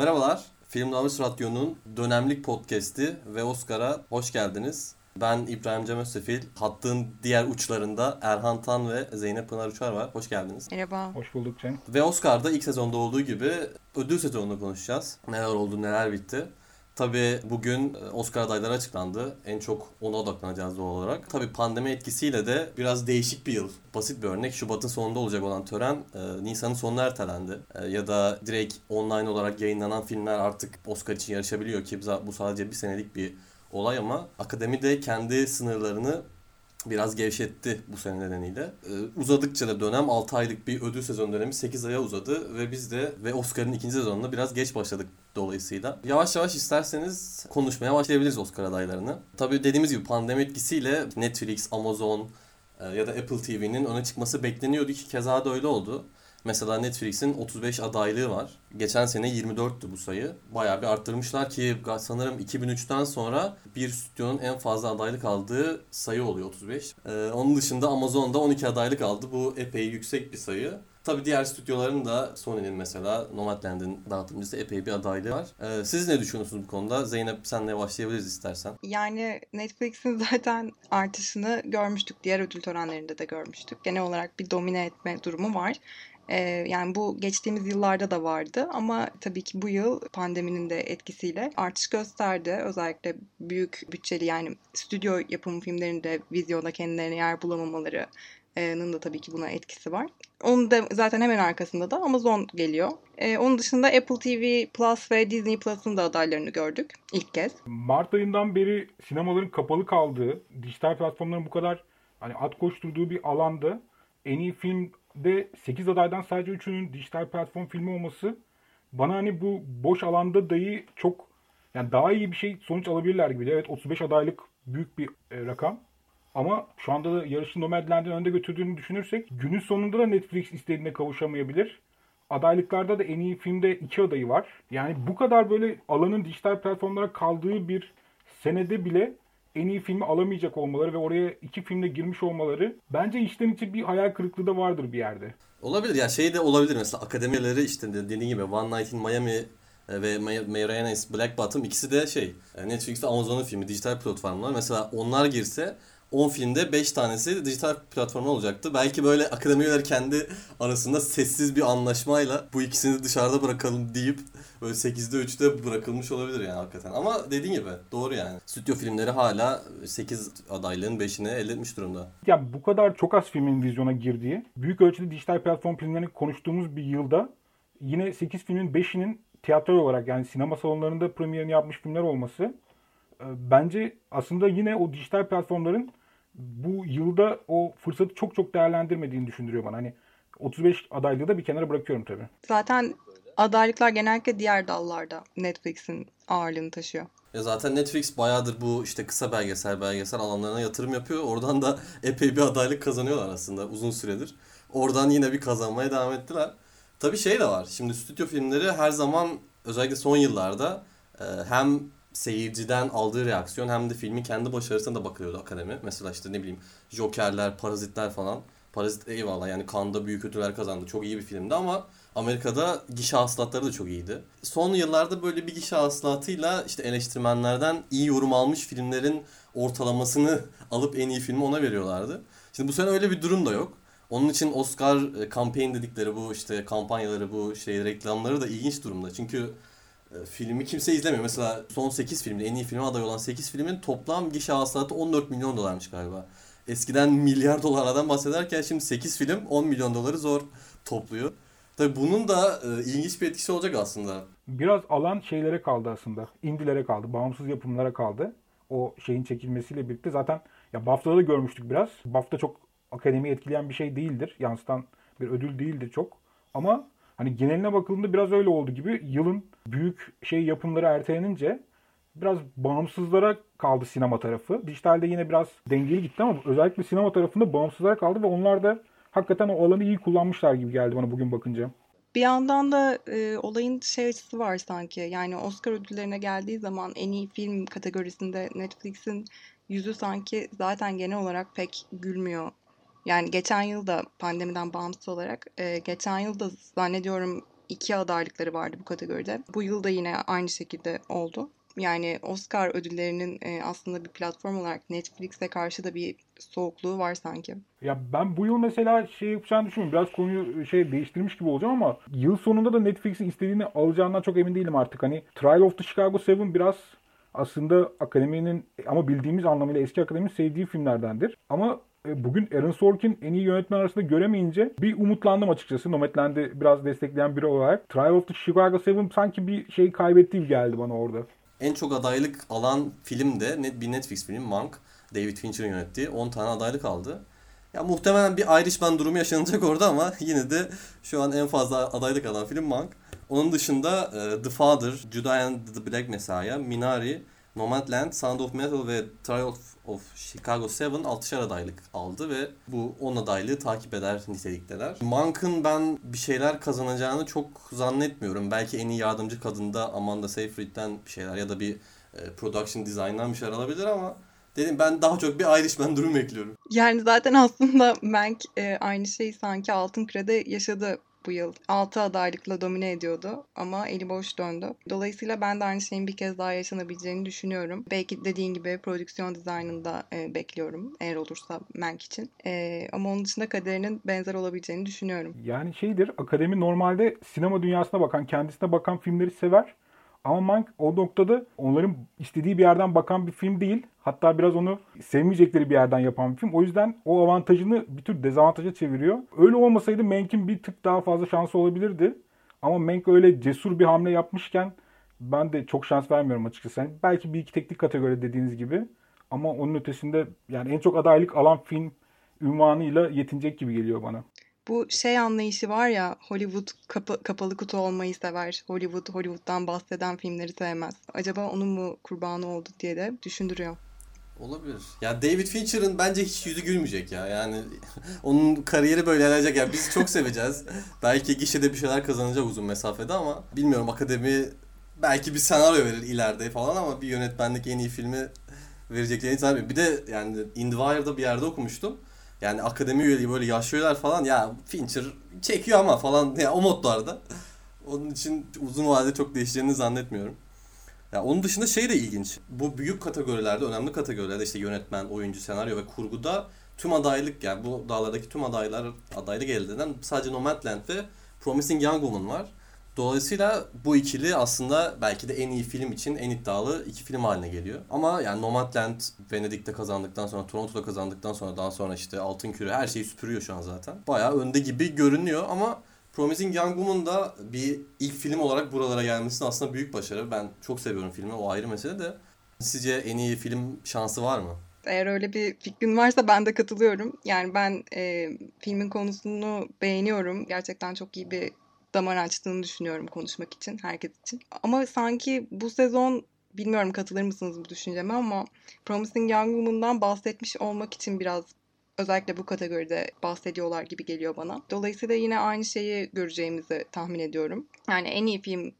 Merhabalar, Film Namus Radyo'nun dönemlik podcast'i ve Oscar'a hoş geldiniz. Ben İbrahim Cem Özsefil. Hattın diğer uçlarında Erhan Tan ve Zeynep Pınar Uçar var. Hoş geldiniz. Merhaba. Hoş bulduk Cem. Ve Oscar'da ilk sezonda olduğu gibi ödül sezonunu konuşacağız. Neler oldu, neler bitti. Tabii bugün Oscar adayları açıklandı. En çok ona odaklanacağız doğal olarak. Tabii pandemi etkisiyle de biraz değişik bir yıl. Basit bir örnek Şubat'ın sonunda olacak olan tören e, Nisan'ın sonuna ertelendi. E, ya da direkt online olarak yayınlanan filmler artık Oscar için yarışabiliyor ki bu sadece bir senelik bir olay ama akademi de kendi sınırlarını biraz gevşetti bu sene nedeniyle. Ee, uzadıkça da dönem 6 aylık bir ödül sezon dönemi 8 aya uzadı ve biz de ve Oscar'ın ikinci sezonuna biraz geç başladık dolayısıyla. Yavaş yavaş isterseniz konuşmaya başlayabiliriz Oscar adaylarını. Tabii dediğimiz gibi pandemi etkisiyle Netflix, Amazon e, ya da Apple TV'nin öne çıkması bekleniyordu ki keza da öyle oldu. Mesela Netflix'in 35 adaylığı var. Geçen sene 24'tü bu sayı. Bayağı bir arttırmışlar ki sanırım 2003'ten sonra bir stüdyonun en fazla adaylık aldığı sayı oluyor 35. Ee, onun dışında Amazon'da 12 adaylık aldı. Bu epey yüksek bir sayı. Tabii diğer stüdyoların da Sony'nin mesela Nomadland'in dağıtımcısı epey bir adaylığı var. Ee, siz ne düşünüyorsunuz bu konuda? Zeynep senle başlayabiliriz istersen. Yani Netflix'in zaten artışını görmüştük. Diğer ödül törenlerinde de görmüştük. Genel olarak bir domine etme durumu var. Ee, yani bu geçtiğimiz yıllarda da vardı ama tabii ki bu yıl pandeminin de etkisiyle artış gösterdi. Özellikle büyük bütçeli yani stüdyo yapımı filmlerinde vizyonda kendilerine yer bulamamaları da tabii ki buna etkisi var. Onun da zaten hemen arkasında da Amazon geliyor. Ee, onun dışında Apple TV Plus ve Disney Plus'ın da adaylarını gördük ilk kez. Mart ayından beri sinemaların kapalı kaldığı, dijital platformların bu kadar hani at koşturduğu bir alanda en iyi film de 8 adaydan sadece 3'ünün dijital platform filmi olması bana hani bu boş alanda dahi çok yani daha iyi bir şey sonuç alabilirler gibi. Evet 35 adaylık büyük bir e, rakam. Ama şu anda da yarışı Nomadland'in önde götürdüğünü düşünürsek günün sonunda da Netflix istediğine kavuşamayabilir. Adaylıklarda da en iyi filmde iki adayı var. Yani bu kadar böyle alanın dijital platformlara kaldığı bir senede bile en iyi filmi alamayacak olmaları ve oraya iki filmle girmiş olmaları bence içten içe bir hayal kırıklığı da vardır bir yerde. Olabilir ya şey de olabilir mesela akademileri işte dediğin gibi One Night in Miami e, ve Marianas Black Bottom ikisi de şey e, Netflix ve Amazon'un filmi dijital platformlar. Mesela onlar girse 10 filmde 5 tanesi dijital platformda olacaktı. Belki böyle akademiler kendi arasında sessiz bir anlaşmayla bu ikisini dışarıda bırakalım deyip böyle 8'de 3'te bırakılmış olabilir yani hakikaten. Ama dediğin gibi doğru yani. Stüdyo filmleri hala 8 adaylığın 5'ini elde etmiş durumda. Ya bu kadar çok az filmin vizyona girdiği, büyük ölçüde dijital platform filmlerini konuştuğumuz bir yılda yine 8 filmin 5'inin tiyatro olarak yani sinema salonlarında premierini yapmış filmler olması e, bence aslında yine o dijital platformların bu yılda o fırsatı çok çok değerlendirmediğini düşündürüyor bana. Hani 35 adaylığı da bir kenara bırakıyorum tabii. Zaten adaylıklar genellikle diğer dallarda Netflix'in ağırlığını taşıyor. Ya zaten Netflix bayağıdır bu işte kısa belgesel belgesel alanlarına yatırım yapıyor. Oradan da epey bir adaylık kazanıyorlar aslında uzun süredir. Oradan yine bir kazanmaya devam ettiler. Tabii şey de var. Şimdi stüdyo filmleri her zaman özellikle son yıllarda e, hem seyirciden aldığı reaksiyon hem de filmin kendi başarısına da bakılıyordu akademi. Mesela işte ne bileyim Joker'ler, Parazitler falan. Parazit eyvallah yani kanda büyük ödüller kazandı. Çok iyi bir filmdi ama Amerika'da gişe hasılatları da çok iyiydi. Son yıllarda böyle bir gişe hasılatıyla işte eleştirmenlerden iyi yorum almış filmlerin ortalamasını alıp en iyi filmi ona veriyorlardı. Şimdi bu sene öyle bir durum da yok. Onun için Oscar campaign dedikleri bu işte kampanyaları, bu şey reklamları da ilginç durumda. Çünkü e, filmi kimse izlemiyor. Mesela son 8 filmde en iyi filme aday olan 8 filmin toplam gişe hasılatı 14 milyon dolarmış galiba. Eskiden milyar dolarlardan bahsederken şimdi 8 film 10 milyon doları zor topluyor. Tabii bunun da e, ilginç bir etkisi olacak aslında. Biraz alan şeylere kaldı aslında. Indilere kaldı, bağımsız yapımlara kaldı. O şeyin çekilmesiyle birlikte zaten ya BAFTA'da da görmüştük biraz. BAFTA çok akademi etkileyen bir şey değildir. Yansıtan bir ödül değildir çok. Ama hani geneline bakıldığında biraz öyle oldu gibi. Yılın büyük şey yapımları ertelenince biraz bağımsızlara kaldı sinema tarafı. Dijitalde yine biraz dengeli gitti ama özellikle sinema tarafında bağımsızlara kaldı ve onlar da hakikaten o alanı iyi kullanmışlar gibi geldi bana bugün bakınca. Bir yandan da e, olayın şey açısı var sanki. Yani Oscar ödüllerine geldiği zaman en iyi film kategorisinde Netflix'in yüzü sanki zaten genel olarak pek gülmüyor. Yani geçen yıl da pandemiden bağımsız olarak e, geçen yıl da zannediyorum iki adaylıkları vardı bu kategoride. Bu yıl da yine aynı şekilde oldu. Yani Oscar ödüllerinin e, aslında bir platform olarak Netflix'e karşı da bir soğukluğu var sanki. Ya ben bu yıl mesela şey yapacağını düşünüyorum. Biraz konuyu şey değiştirmiş gibi olacağım ama yıl sonunda da Netflix'in istediğini alacağından çok emin değilim artık. Hani Trial of the Chicago 7 biraz aslında akademinin ama bildiğimiz anlamıyla eski akademinin sevdiği filmlerdendir. Ama e, bugün Aaron Sorkin en iyi yönetmen arasında göremeyince bir umutlandım açıkçası. Nomadland'i biraz destekleyen biri olarak. Trial of the Chicago 7 sanki bir şey kaybettiği geldi bana orada. En çok adaylık alan film de net bir Netflix filmi Monk. David Fincher'ın yönettiği 10 tane adaylık aldı. Ya muhtemelen bir Irishman durumu yaşanacak orada ama yine de şu an en fazla adaylık alan film Monk. Onun dışında e, The Father, Judah and the Black Messiah, Minari, Nomadland, Sound of Metal ve Trial of, Chicago 7 altışar adaylık aldı ve bu 10 adaylığı takip eder nitelikteler. Monk'ın ben bir şeyler kazanacağını çok zannetmiyorum. Belki en iyi yardımcı kadında Amanda Seyfried'den bir şeyler ya da bir e, production design'dan bir şeyler alabilir ama dedim ben daha çok bir Irishman durumu bekliyorum. Yani zaten aslında Mank e, aynı şeyi sanki Altın Küre'de yaşadı bu yıl. 6 adaylıkla domine ediyordu ama eli boş döndü. Dolayısıyla ben de aynı şeyin bir kez daha yaşanabileceğini düşünüyorum. Belki dediğin gibi prodüksiyon dizaynında e, bekliyorum eğer olursa Mank için. E, ama onun dışında kaderinin benzer olabileceğini düşünüyorum. Yani şeydir akademi normalde sinema dünyasına bakan, kendisine bakan filmleri sever. Ama Mank o noktada onların istediği bir yerden bakan bir film değil. Hatta biraz onu sevmeyecekleri bir yerden yapan bir film. O yüzden o avantajını bir tür dezavantaja çeviriyor. Öyle olmasaydı Mank'in bir tık daha fazla şansı olabilirdi. Ama Mank öyle cesur bir hamle yapmışken ben de çok şans vermiyorum açıkçası. Yani belki bir iki teknik kategori dediğiniz gibi. Ama onun ötesinde yani en çok adaylık alan film ünvanıyla yetinecek gibi geliyor bana. Bu şey anlayışı var ya Hollywood kapa- kapalı kutu olmayı sever. Hollywood Hollywood'dan bahseden filmleri sevmez. Acaba onun mu kurbanı oldu diye de düşündürüyor. Olabilir. Ya David Fincher'ın bence hiç yüzü gülmeyecek ya. Yani onun kariyeri böyle ilerleyecek. Ya biz çok seveceğiz. belki gişede bir şeyler kazanacak uzun mesafede ama bilmiyorum akademi belki bir senaryo verir ileride falan ama bir yönetmenlik en iyi filmi vereceklerini sanmıyorum. Bir de yani In the Wire'da bir yerde okumuştum. Yani akademi üyeliği böyle yaşlı üyeler falan ya Fincher çekiyor ama falan ya o modlarda. Onun için uzun vadede çok değişeceğini zannetmiyorum. Ya onun dışında şey de ilginç. Bu büyük kategorilerde, önemli kategorilerde işte yönetmen, oyuncu, senaryo ve kurguda tüm adaylık yani bu dağlardaki tüm adaylar adaylık elde eden sadece Nomadland ve Promising Young Woman var. Dolayısıyla bu ikili aslında belki de en iyi film için en iddialı iki film haline geliyor. Ama yani Nomadland Venedik'te kazandıktan sonra, Toronto'da kazandıktan sonra daha sonra işte Altın Küre her şeyi süpürüyor şu an zaten. Bayağı önde gibi görünüyor ama Promising Young Woman da bir ilk film olarak buralara gelmesi aslında büyük başarı. Ben çok seviyorum filmi. O ayrı mesele de. Sizce en iyi film şansı var mı? Eğer öyle bir fikrin varsa ben de katılıyorum. Yani ben e, filmin konusunu beğeniyorum. Gerçekten çok iyi bir damar açtığını düşünüyorum konuşmak için, herkes için. Ama sanki bu sezon bilmiyorum katılır mısınız bu düşünceme ama Promising Young Woman'dan bahsetmiş olmak için biraz özellikle bu kategoride bahsediyorlar gibi geliyor bana. Dolayısıyla yine aynı şeyi göreceğimizi tahmin ediyorum. Yani en iyi film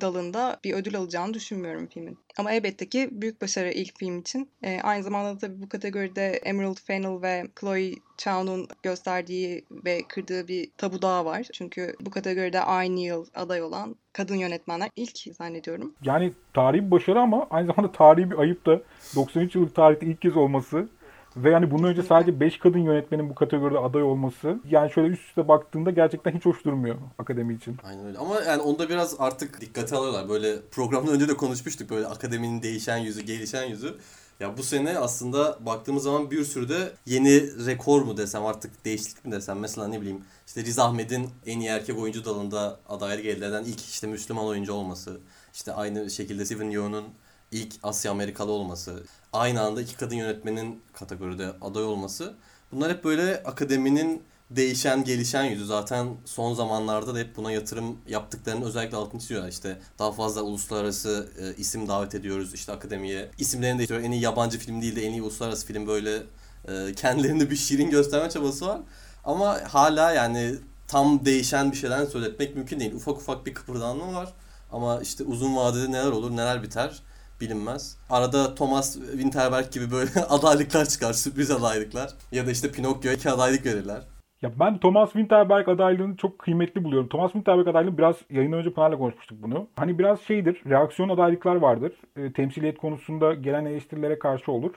dalında bir ödül alacağını düşünmüyorum filmin. Ama elbette ki büyük başarı ilk film için. E, aynı zamanda tabii bu kategoride Emerald Fennell ve Chloe Zhao'nun gösterdiği ve kırdığı bir tabu daha var. Çünkü bu kategoride aynı yıl aday olan kadın yönetmenler ilk zannediyorum. Yani tarihi bir başarı ama aynı zamanda tarihi bir ayıp da 93 yıllık tarihte ilk kez olması. Ve yani bundan önce sadece 5 kadın yönetmenin bu kategoride aday olması yani şöyle üst üste baktığında gerçekten hiç hoş durmuyor akademi için. Aynen öyle. Ama yani onda biraz artık dikkate alıyorlar. Böyle programdan önce de konuşmuştuk böyle akademinin değişen yüzü, gelişen yüzü. Ya bu sene aslında baktığımız zaman bir sürü de yeni rekor mu desem artık değişiklik mi desem mesela ne bileyim işte Riz Ahmet'in en iyi erkek oyuncu dalında adaylık elde eden ilk işte Müslüman oyuncu olması. İşte aynı şekilde Steven Yeun'un ilk Asya Amerikalı olması. Aynı anda iki kadın yönetmenin kategoride aday olması. Bunlar hep böyle akademinin değişen, gelişen yüzü. Zaten son zamanlarda da hep buna yatırım yaptıklarını özellikle altını çiziyorlar. İşte daha fazla uluslararası e, isim davet ediyoruz işte akademiye. İsimlerini değiştiriyor. En iyi yabancı film değil de en iyi uluslararası film böyle e, kendilerini bir şirin gösterme çabası var. Ama hala yani tam değişen bir şeyden söz etmek mümkün değil. Ufak ufak bir kıpırdanma var. Ama işte uzun vadede neler olur, neler biter bilinmez. Arada Thomas Winterberg gibi böyle adaylıklar çıkar, sürpriz adaylıklar. Ya da işte Pinokyo iki adaylık verirler. Ya ben Thomas Winterberg adaylığını çok kıymetli buluyorum. Thomas Winterberg adaylığını biraz yayın önce Pınar'la konuşmuştuk bunu. Hani biraz şeydir, reaksiyon adaylıklar vardır. E, temsiliyet konusunda gelen eleştirilere karşı olur.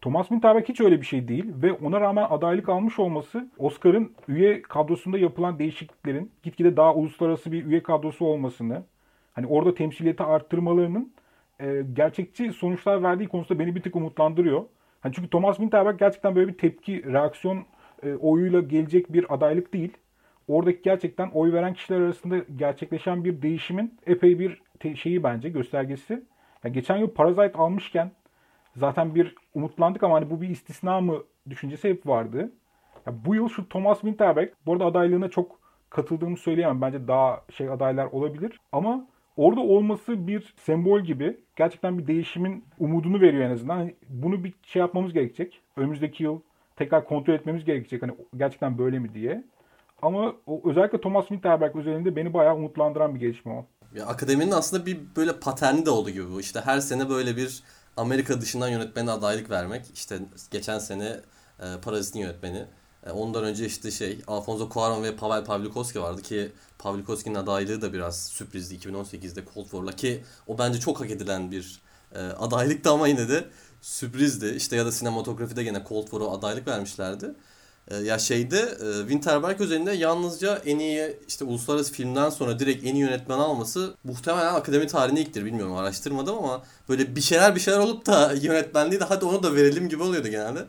Thomas Winterberg hiç öyle bir şey değil ve ona rağmen adaylık almış olması Oscar'ın üye kadrosunda yapılan değişikliklerin gitgide daha uluslararası bir üye kadrosu olmasını, hani orada temsiliyeti arttırmalarının e, gerçekçi sonuçlar verdiği konusunda beni bir tık umutlandırıyor. Hani çünkü Thomas Winterberg gerçekten böyle bir tepki, reaksiyon e, oyuyla gelecek bir adaylık değil. Oradaki gerçekten oy veren kişiler arasında gerçekleşen bir değişimin epey bir te- şeyi bence göstergesi. Yani geçen yıl Parasite almışken zaten bir umutlandık ama hani bu bir istisna mı düşüncesi hep vardı. Ya bu yıl şu Thomas Winterberg, bu arada adaylığına çok katıldığımı söyleyemem. Bence daha şey adaylar olabilir. Ama orada olması bir sembol gibi gerçekten bir değişimin umudunu veriyor en azından. Hani bunu bir şey yapmamız gerekecek. Önümüzdeki yıl tekrar kontrol etmemiz gerekecek. Hani gerçekten böyle mi diye. Ama o, özellikle Thomas Winterberg özelinde beni bayağı umutlandıran bir gelişme o. Ya akademinin aslında bir böyle paterni de oldu gibi bu. İşte her sene böyle bir Amerika dışından yönetmene adaylık vermek. İşte geçen sene e, Parazit'in yönetmeni. E, ondan önce işte şey Alfonso Cuarón ve Pavel Pavlikovski vardı ki Pavlikovski'nin adaylığı da biraz sürprizdi 2018'de Cold War'la ki o bence çok hak edilen bir e, adaylıktı ama yine de sürprizdi. İşte ya da sinematografide gene Cold War'a adaylık vermişlerdi. E, ya şeyde e, Winterberg özelinde yalnızca en iyi işte uluslararası filmden sonra direkt en iyi yönetmen alması muhtemelen akademi tarihinde ilktir bilmiyorum araştırmadım ama böyle bir şeyler bir şeyler olup da yönetmenliği de hadi onu da verelim gibi oluyordu genelde.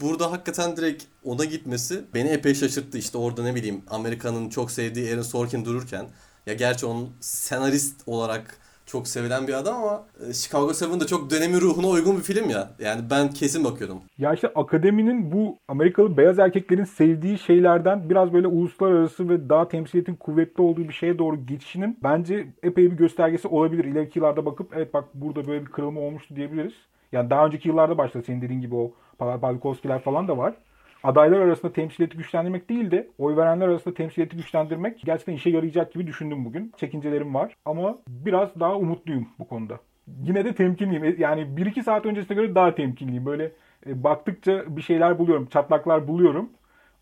Burada hakikaten direkt ona gitmesi beni epey şaşırttı. İşte orada ne bileyim Amerika'nın çok sevdiği Aaron Sorkin dururken ya gerçi onun senarist olarak çok sevilen bir adam ama e, Chicago Seven de çok dönemi ruhuna uygun bir film ya. Yani ben kesin bakıyordum. Ya işte akademinin bu Amerikalı beyaz erkeklerin sevdiği şeylerden biraz böyle uluslararası ve daha temsiliyetin kuvvetli olduğu bir şeye doğru geçişinin bence epey bir göstergesi olabilir. İleriki yıllarda bakıp evet bak burada böyle bir kırılma olmuştu diyebiliriz. Yani daha önceki yıllarda başladı senin dediğin gibi o Pavel Pavlikovskiler falan da var. Adaylar arasında temsiliyeti güçlendirmek değil de oy verenler arasında temsiliyeti güçlendirmek gerçekten işe yarayacak gibi düşündüm bugün. Çekincelerim var ama biraz daha umutluyum bu konuda. Yine de temkinliyim. Yani 1-2 saat öncesine göre daha temkinliyim. Böyle e, baktıkça bir şeyler buluyorum, çatlaklar buluyorum.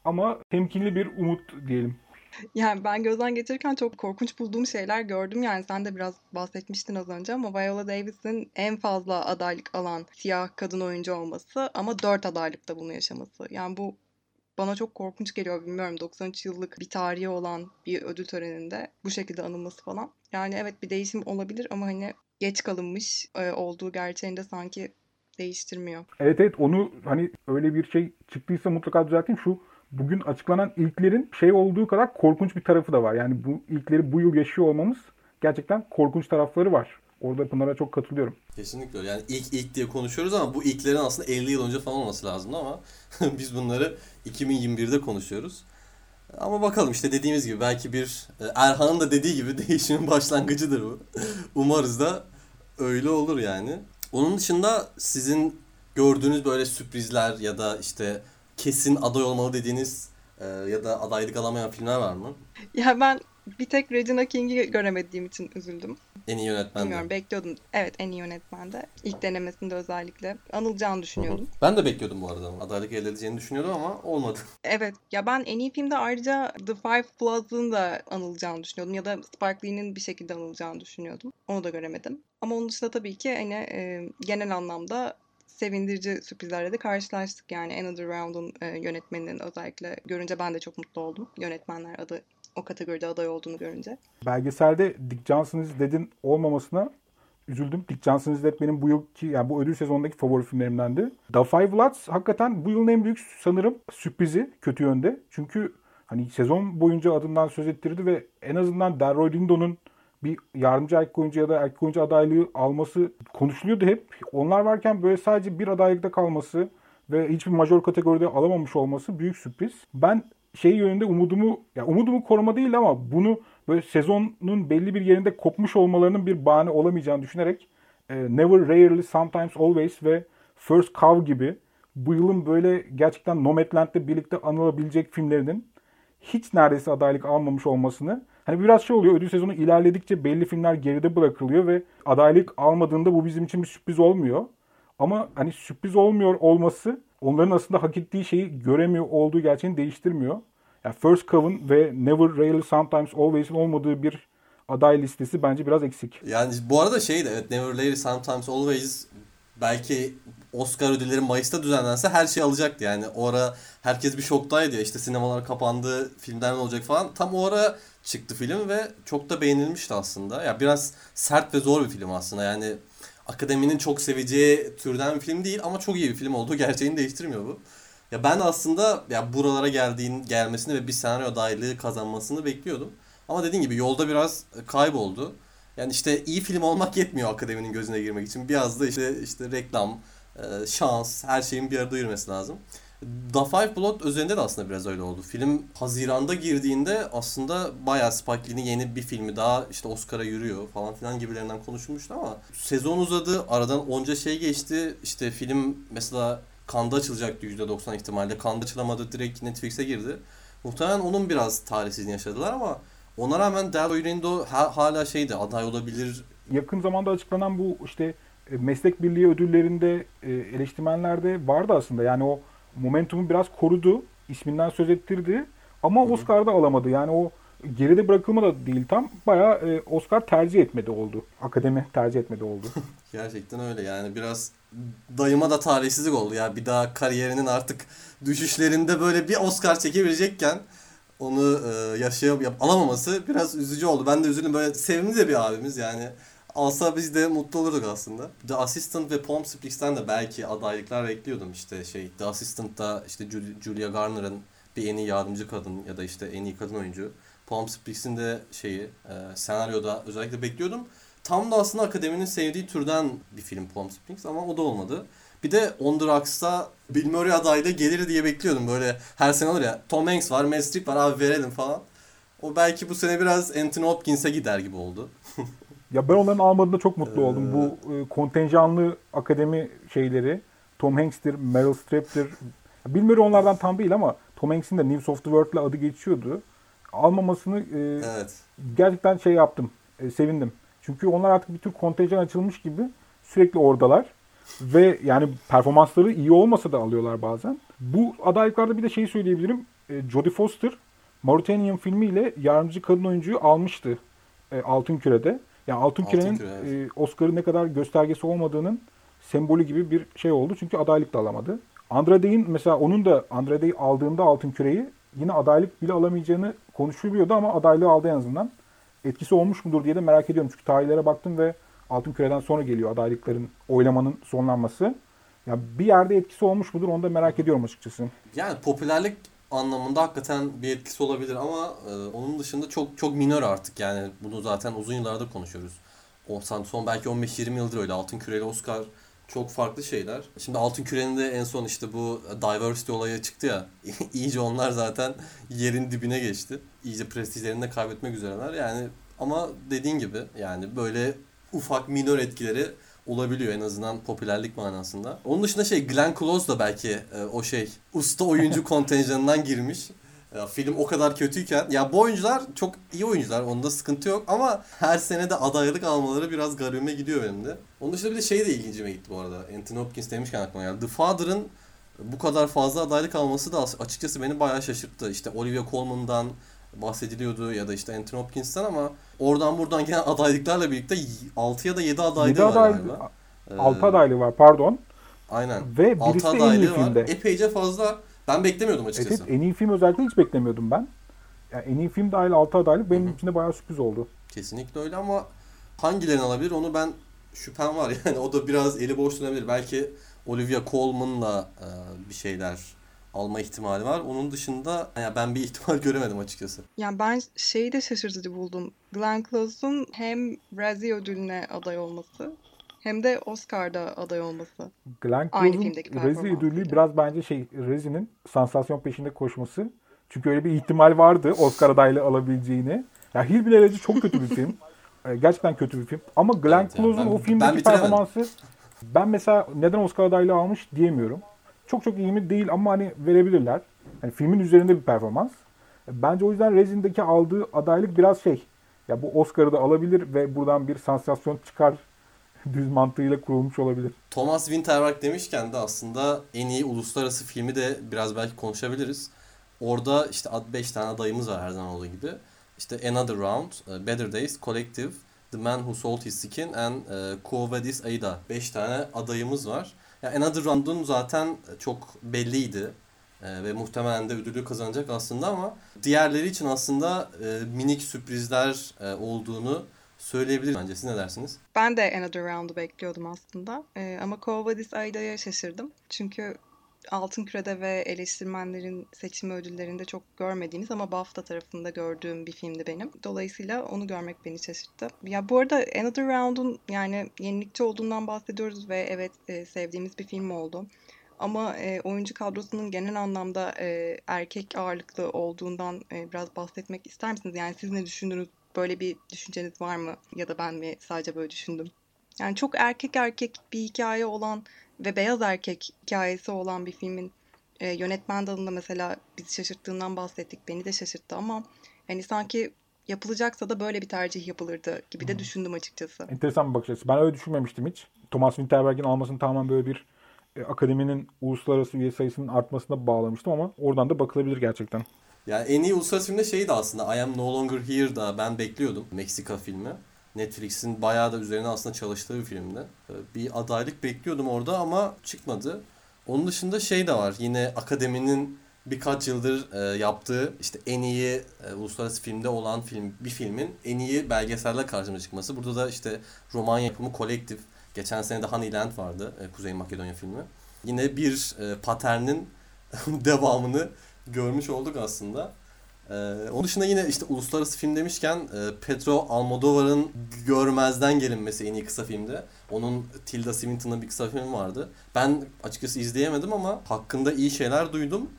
Ama temkinli bir umut diyelim. Yani ben gözden geçirirken çok korkunç bulduğum şeyler gördüm. Yani sen de biraz bahsetmiştin az önce ama Viola Davis'in en fazla adaylık alan siyah kadın oyuncu olması ama dört adaylıkta bunu yaşaması. Yani bu bana çok korkunç geliyor bilmiyorum 93 yıllık bir tarihi olan bir ödül töreninde bu şekilde anılması falan. Yani evet bir değişim olabilir ama hani geç kalınmış e, olduğu gerçeğinde sanki değiştirmiyor. Evet evet onu hani öyle bir şey çıktıysa mutlaka düzelteyim. Şu bugün açıklanan ilklerin şey olduğu kadar korkunç bir tarafı da var. Yani bu ilkleri bu yıl yaşıyor olmamız gerçekten korkunç tarafları var. Orada Pınar'a çok katılıyorum. Kesinlikle. Yani ilk ilk diye konuşuyoruz ama bu ilklerin aslında 50 yıl önce falan olması lazımdı ama biz bunları 2021'de konuşuyoruz. Ama bakalım işte dediğimiz gibi belki bir e, Erhan'ın da dediği gibi değişimin başlangıcıdır bu. Umarız da öyle olur yani. Onun dışında sizin gördüğünüz böyle sürprizler ya da işte kesin aday olmalı dediğiniz e, ya da adaylık alamayan filmler var mı? Ya ben bir tek Regina King'i göremediğim için üzüldüm. En iyi yönetmen de. Bilmiyorum bekliyordum. Evet en iyi yönetmende. İlk denemesinde özellikle. Anılacağını düşünüyordum. Ben de bekliyordum bu arada. Adaylık elde edeceğini düşünüyordum ama olmadı. Evet ya ben en iyi filmde ayrıca The Five Plus'ın da anılacağını düşünüyordum. Ya da Spike Lee'nin bir şekilde anılacağını düşünüyordum. Onu da göremedim. Ama onun dışında tabii ki hani e, genel anlamda sevindirici sürprizlerle de karşılaştık. Yani Another Round'un e, yönetmeninin özellikle görünce ben de çok mutlu oldum. Yönetmenler adı o kategoride aday olduğunu görünce. Belgeselde Dick Johnson is Dead'in olmamasına üzüldüm. Dick Johnson benim bu yılki yani bu ödül sezonundaki favori filmlerimdendi. The Five Bloods hakikaten bu yılın en büyük sanırım sürprizi kötü yönde. Çünkü hani sezon boyunca adından söz ettirdi ve en azından Delroy Lindo'nun bir yardımcı erkek oyuncu ya da erkek oyuncu adaylığı alması konuşuluyordu hep. Onlar varken böyle sadece bir adaylıkta kalması ve hiçbir major kategoride alamamış olması büyük sürpriz. Ben şey yönünde umudumu, ya umudumu koruma değil ama bunu böyle sezonun belli bir yerinde kopmuş olmalarının bir bahane olamayacağını düşünerek e, Never, Rarely, Sometimes, Always ve First Cow gibi bu yılın böyle gerçekten Nomadland'le birlikte anılabilecek filmlerinin hiç neredeyse adaylık almamış olmasını hani biraz şey oluyor ödül sezonu ilerledikçe belli filmler geride bırakılıyor ve adaylık almadığında bu bizim için bir sürpriz olmuyor. Ama hani sürpriz olmuyor olması onların aslında hak ettiği şeyi göremiyor olduğu gerçeğini değiştirmiyor. Yani First Coven ve Never, Rarely, Sometimes, Always'in olmadığı bir aday listesi bence biraz eksik. Yani bu arada şey de evet Never Later Sometimes Always belki Oscar ödülleri Mayıs'ta düzenlense her şey alacaktı yani. O ara herkes bir şoktaydı ya işte sinemalar kapandı, filmler ne olacak falan. Tam o ara çıktı film ve çok da beğenilmişti aslında. Ya biraz sert ve zor bir film aslında yani akademinin çok seveceği türden bir film değil ama çok iyi bir film olduğu gerçeğini değiştirmiyor bu. Ya ben aslında ya buralara geldiğin gelmesini ve bir senaryo adaylığı kazanmasını bekliyordum. Ama dediğin gibi yolda biraz kayboldu. Yani işte iyi film olmak yetmiyor akademinin gözüne girmek için. Biraz da işte işte reklam, e, şans, her şeyin bir arada yürümesi lazım. The Five Blood üzerinde de aslında biraz öyle oldu. Film Haziran'da girdiğinde aslında bayağı Spike Lee'nin yeni bir filmi daha işte Oscar'a yürüyor falan filan gibilerinden konuşulmuştu ama sezon uzadı. Aradan onca şey geçti. İşte film mesela Kanda açılacaktı %90 ihtimalle. Kanda açılamadı direkt Netflix'e girdi. Muhtemelen onun biraz talihsizliğini yaşadılar ama ona rağmen Delroy Lindo hala şeydi aday olabilir. Yakın zamanda açıklanan bu işte e, meslek birliği ödüllerinde e, eleştirmenlerde vardı aslında. Yani o momentumu biraz korudu. isminden söz ettirdi. Ama Oscar'da alamadı. Yani o geride bırakılma da değil tam. Bayağı e, Oscar tercih etmedi oldu. Akademi tercih etmedi oldu. Gerçekten öyle yani biraz dayıma da talihsizlik oldu ya. Bir daha kariyerinin artık düşüşlerinde böyle bir Oscar çekebilecekken onu e, yaşayıp alamaması biraz üzücü oldu. Ben de üzüldüm. Böyle sevimli de bir abimiz yani. Alsa biz de mutlu olurduk aslında. The Assistant ve Palm Springs'ten de belki adaylıklar bekliyordum. İşte şey The Assistant'ta işte Julia Garner'ın bir en iyi yardımcı kadın ya da işte en iyi kadın oyuncu. Palm Springs'in de şeyi e, senaryoda özellikle bekliyordum. Tam da aslında akademinin sevdiği türden bir film Palm Springs ama o da olmadı. Bir de On The Rocks'ta Bill Murray adayla gelir diye bekliyordum. Böyle her sene olur ya Tom Hanks var, Meryl Streep var abi verelim falan. O belki bu sene biraz Anthony Hopkins'e gider gibi oldu. ya ben onların almadığında çok mutlu oldum. Bu e, kontenjanlı akademi şeyleri Tom Hanks'tir, Meryl Streep'tir. Bill Murray onlardan tam değil ama Tom Hanks'in de News of the World'la adı geçiyordu. Almamasını e, evet. gerçekten şey yaptım. E, sevindim. Çünkü onlar artık bir tür kontenjan açılmış gibi sürekli oradalar. Ve yani performansları iyi olmasa da alıyorlar bazen. Bu adaylıklarda bir de şeyi söyleyebilirim. E, Jodie Foster Mauritanian filmiyle yardımcı kadın oyuncuyu almıştı e, Altın Küre'de. Yani Altın, Altın Küre'nin Küre, evet. e, Oscar'ın ne kadar göstergesi olmadığının sembolü gibi bir şey oldu. Çünkü adaylık da alamadı. Andrade'in mesela onun da Andrade'yi aldığında Altın Küre'yi yine adaylık bile alamayacağını konuşuluyordu ama adaylığı aldı en azından. Etkisi olmuş mudur diye de merak ediyorum. Çünkü tarihlere baktım ve Altın Küre'den sonra geliyor adaylıkların oylamanın sonlanması. Ya bir yerde etkisi olmuş mudur onu da merak ediyorum açıkçası. Yani popülerlik anlamında hakikaten bir etkisi olabilir ama e, onun dışında çok çok minör artık yani bunu zaten uzun yıllardır konuşuyoruz. O son belki 15-20 yıldır öyle Altın Küre ile Oscar çok farklı şeyler. Şimdi Altın Küre'nin de en son işte bu diversity olayı çıktı ya. iyice onlar zaten yerin dibine geçti. İyice prestijlerini de kaybetmek üzereler. Yani ama dediğin gibi yani böyle ufak minor etkileri olabiliyor en azından popülerlik manasında. Onun dışında şey Glenn Close da belki e, o şey usta oyuncu kontenjanından girmiş. Ya, film o kadar kötüyken ya bu oyuncular çok iyi oyuncular onda sıkıntı yok ama her sene de adaylık almaları biraz garibime gidiyor benim de. Onun dışında bir de şey de ilgincime gitti bu arada. Anthony Hopkins demişken aklıma geldi. The Father'ın bu kadar fazla adaylık alması da açıkçası beni bayağı şaşırttı. İşte Olivia Colman'dan bahsediliyordu ya da işte Anthony Hopkins'ten ama oradan buradan gelen adaylıklarla birlikte 6 ya da 7 adaylığı 7 var aday, galiba. 6 ee, adaylığı var pardon. Aynen. Ve birisi en iyi filmde. Var. Epeyce fazla. Ben beklemiyordum açıkçası. Evet, en iyi film özellikle hiç beklemiyordum ben. Yani en iyi film dahil 6 adaylık benim için de bayağı sürpriz oldu. Kesinlikle öyle ama hangilerini alabilir onu ben şüphem var. Yani o da biraz eli boş dönebilir. Belki Olivia Colman'la e, bir şeyler alma ihtimali var. Onun dışında yani ben bir ihtimal göremedim açıkçası. Yani ben şeyi de şaşırtıcı buldum. Glenn Close'un hem Razzie ödülüne aday olması hem de Oscar'da aday olması. Glenn Close'un Razzie ödülü biraz bence şey Razzie'nin sansasyon peşinde koşması. Çünkü öyle bir ihtimal vardı Oscar adaylığı alabileceğini. Ya Hillbilly çok kötü bir film. Ee, gerçekten kötü bir film. Ama Glenn evet, Close'un yani o filmdeki performansı ben mesela neden Oscar adaylığı almış diyemiyorum. Çok çok iyi mi değil ama hani verebilirler. Yani filmin üzerinde bir performans. Bence o yüzden Rezin'deki aldığı adaylık biraz şey. Ya bu Oscar'ı da alabilir ve buradan bir sansasyon çıkar düz mantığıyla kurulmuş olabilir. Thomas Winterberg demişken de aslında en iyi uluslararası filmi de biraz belki konuşabiliriz. Orada işte 5 tane adayımız var her zaman olduğu gibi. İşte Another Round, e, Better Days, Collective, The Man Who Sold His Skin and e, Quo Vadis Aida. 5 tane adayımız var. Yani Another Round'un zaten çok belliydi. E, ve muhtemelen de ödülü kazanacak aslında ama diğerleri için aslında e, minik sürprizler e, olduğunu söyleyebilirim bence. Siz ne dersiniz? Ben de Another Round'u bekliyordum aslında. Ee, ama Kovadis Aida'ya şaşırdım. Çünkü Altın Küre'de ve eleştirmenlerin seçimi ödüllerinde çok görmediğimiz ama BAFTA tarafında gördüğüm bir filmdi benim. Dolayısıyla onu görmek beni şaşırttı. Ya bu arada Another Round'un yani yenilikçi olduğundan bahsediyoruz ve evet e, sevdiğimiz bir film oldu. Ama e, oyuncu kadrosunun genel anlamda e, erkek ağırlıklı olduğundan e, biraz bahsetmek ister misiniz? Yani siz ne düşündünüz? Böyle bir düşünceniz var mı? Ya da ben mi sadece böyle düşündüm? Yani çok erkek erkek bir hikaye olan ve beyaz erkek hikayesi olan bir filmin e, yönetmen dalında mesela bizi şaşırttığından bahsettik. Beni de şaşırttı ama hani sanki yapılacaksa da böyle bir tercih yapılırdı gibi de düşündüm açıkçası. Enteresan bir bakış açısı. Ben öyle düşünmemiştim hiç. Thomas Winterberg'in almasını tamamen böyle bir e, akademinin uluslararası üye sayısının artmasına bağlamıştım ama oradan da bakılabilir gerçekten. Yani en iyi uluslararası filmde şeydi aslında I Am No Longer Here da ben bekliyordum. Meksika filmi. Netflix'in bayağı da üzerine aslında çalıştığı bir filmdi. Ee, Bir adaylık bekliyordum orada ama çıkmadı. Onun dışında şey de var. Yine akademinin birkaç yıldır e, yaptığı işte en iyi e, uluslararası filmde olan film bir filmin en iyi belgeselle karşımıza çıkması. Burada da işte roman yapımı Collective. Geçen sene de Honeyland vardı. e, Kuzey Makedonya filmi. Yine bir paternin devamını görmüş olduk aslında. Ee, onun dışında yine işte uluslararası film demişken e, Pedro Almodovar'ın Görmezden Gelinmesi en iyi kısa filmde. Onun Tilda Swinton'ın bir kısa filmi vardı. Ben açıkçası izleyemedim ama hakkında iyi şeyler duydum.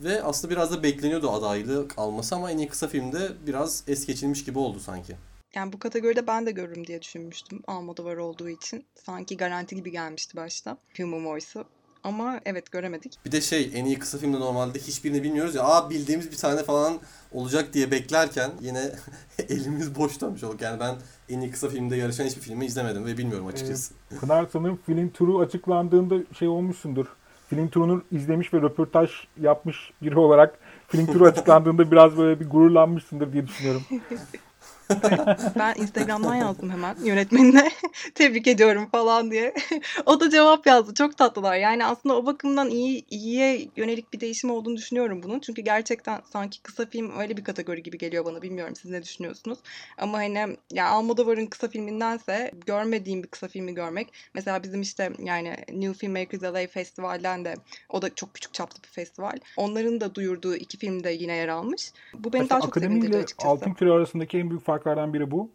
Ve aslında biraz da bekleniyordu adaylık alması ama en iyi kısa filmde biraz es geçilmiş gibi oldu sanki. Yani bu kategoride ben de görürüm diye düşünmüştüm Almodovar olduğu için. Sanki garanti gibi gelmişti başta Human Voice'u. Ama evet göremedik. Bir de şey en iyi kısa filmde normalde hiçbirini bilmiyoruz ya. Aa bildiğimiz bir tane falan olacak diye beklerken yine elimiz boş dönmüş olduk. Yani ben en iyi kısa filmde yarışan hiçbir filmi izlemedim ve bilmiyorum açıkçası. Pınar sanırım film turu açıklandığında şey olmuşsundur. Film turunu izlemiş ve röportaj yapmış biri olarak film turu açıklandığında biraz böyle bir gururlanmışsındır diye düşünüyorum. Ben Instagram'dan yazdım hemen yönetmenine. Tebrik ediyorum falan diye. o da cevap yazdı. Çok tatlılar. Yani aslında o bakımdan iyi iyiye yönelik bir değişim olduğunu düşünüyorum bunun. Çünkü gerçekten sanki kısa film öyle bir kategori gibi geliyor bana. Bilmiyorum siz ne düşünüyorsunuz. Ama hani ya Almodovar'ın kısa filmindense görmediğim bir kısa filmi görmek. Mesela bizim işte yani New Filmmakers LA Festival'den de o da çok küçük çaplı bir festival. Onların da duyurduğu iki film de yine yer almış. Bu beni daha çok sevindirdi Akademiyle açıkçası. Altın Küre arasındaki en büyük farklardan biri bu.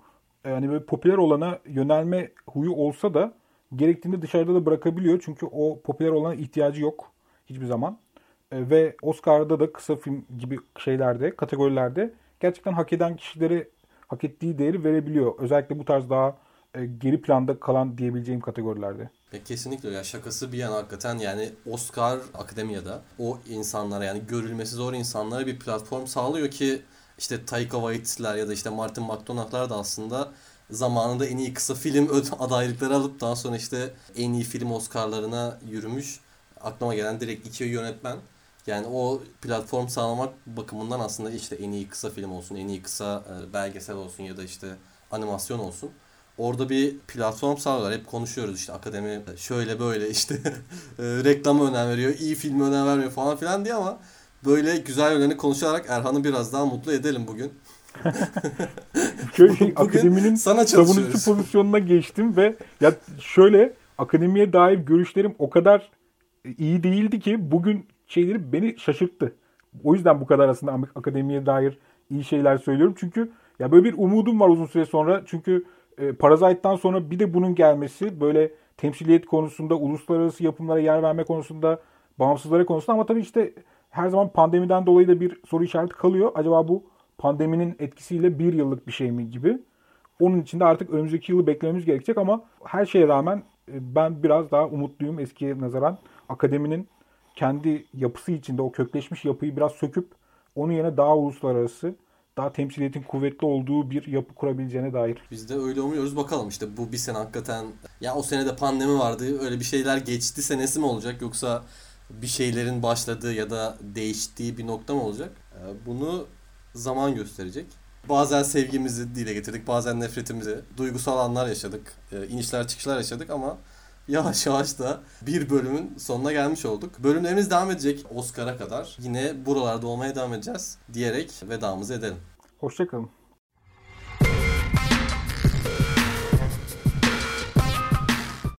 Yani böyle popüler olana yönelme huyu olsa da gerektiğinde dışarıda da bırakabiliyor. Çünkü o popüler olana ihtiyacı yok hiçbir zaman. E, Ve Oscar'da da kısa film gibi şeylerde, kategorilerde gerçekten hak eden kişilere hak ettiği değeri verebiliyor. Özellikle bu tarz daha e, geri planda kalan diyebileceğim kategorilerde. Ya kesinlikle ya şakası bir yana hakikaten yani Oscar akademiyada o insanlara yani görülmesi zor insanlara bir platform sağlıyor ki işte Taika Waititi'ler ya da işte Martin McDonagh'lar da aslında zamanında en iyi kısa film adaylıkları alıp daha sonra işte en iyi film Oscar'larına yürümüş. Aklıma gelen direkt iki yönetmen. Yani o platform sağlamak bakımından aslında işte en iyi kısa film olsun, en iyi kısa e, belgesel olsun ya da işte animasyon olsun. Orada bir platform sağlıyorlar. Hep konuşuyoruz işte akademi şöyle böyle işte e, reklama önem veriyor, iyi filme önem vermiyor falan filan diye ama böyle güzel yönlerini konuşarak Erhan'ı biraz daha mutlu edelim bugün. Şöyle şey, akademinin sana savunucu pozisyonuna geçtim ve ya şöyle akademiye dair görüşlerim o kadar iyi değildi ki bugün şeyleri beni şaşırttı. O yüzden bu kadar aslında akademiye dair iyi şeyler söylüyorum. Çünkü ya böyle bir umudum var uzun süre sonra. Çünkü e, Parasite'dan sonra bir de bunun gelmesi böyle temsiliyet konusunda, uluslararası yapımlara yer verme konusunda, bağımsızlara konusunda ama tabii işte her zaman pandemiden dolayı da bir soru işareti kalıyor. Acaba bu pandeminin etkisiyle bir yıllık bir şey mi gibi. Onun için de artık önümüzdeki yılı beklememiz gerekecek ama her şeye rağmen e, ben biraz daha umutluyum eskiye nazaran. Akademinin kendi yapısı içinde o kökleşmiş yapıyı biraz söküp onun yerine daha uluslararası, daha temsiliyetin kuvvetli olduğu bir yapı kurabileceğine dair. Biz de öyle umuyoruz. Bakalım işte bu bir sene hakikaten ya o sene de pandemi vardı. Öyle bir şeyler geçti senesi mi olacak yoksa bir şeylerin başladığı ya da değiştiği bir nokta mı olacak? Ee, Bunu zaman gösterecek. Bazen sevgimizi dile getirdik, bazen nefretimizi, duygusal anlar yaşadık, e, inişler çıkışlar yaşadık ama yavaş yavaş da bir bölümün sonuna gelmiş olduk. Bölümlerimiz devam edecek Oscar'a kadar. Yine buralarda olmaya devam edeceğiz diyerek vedamızı edelim. Hoşçakalın.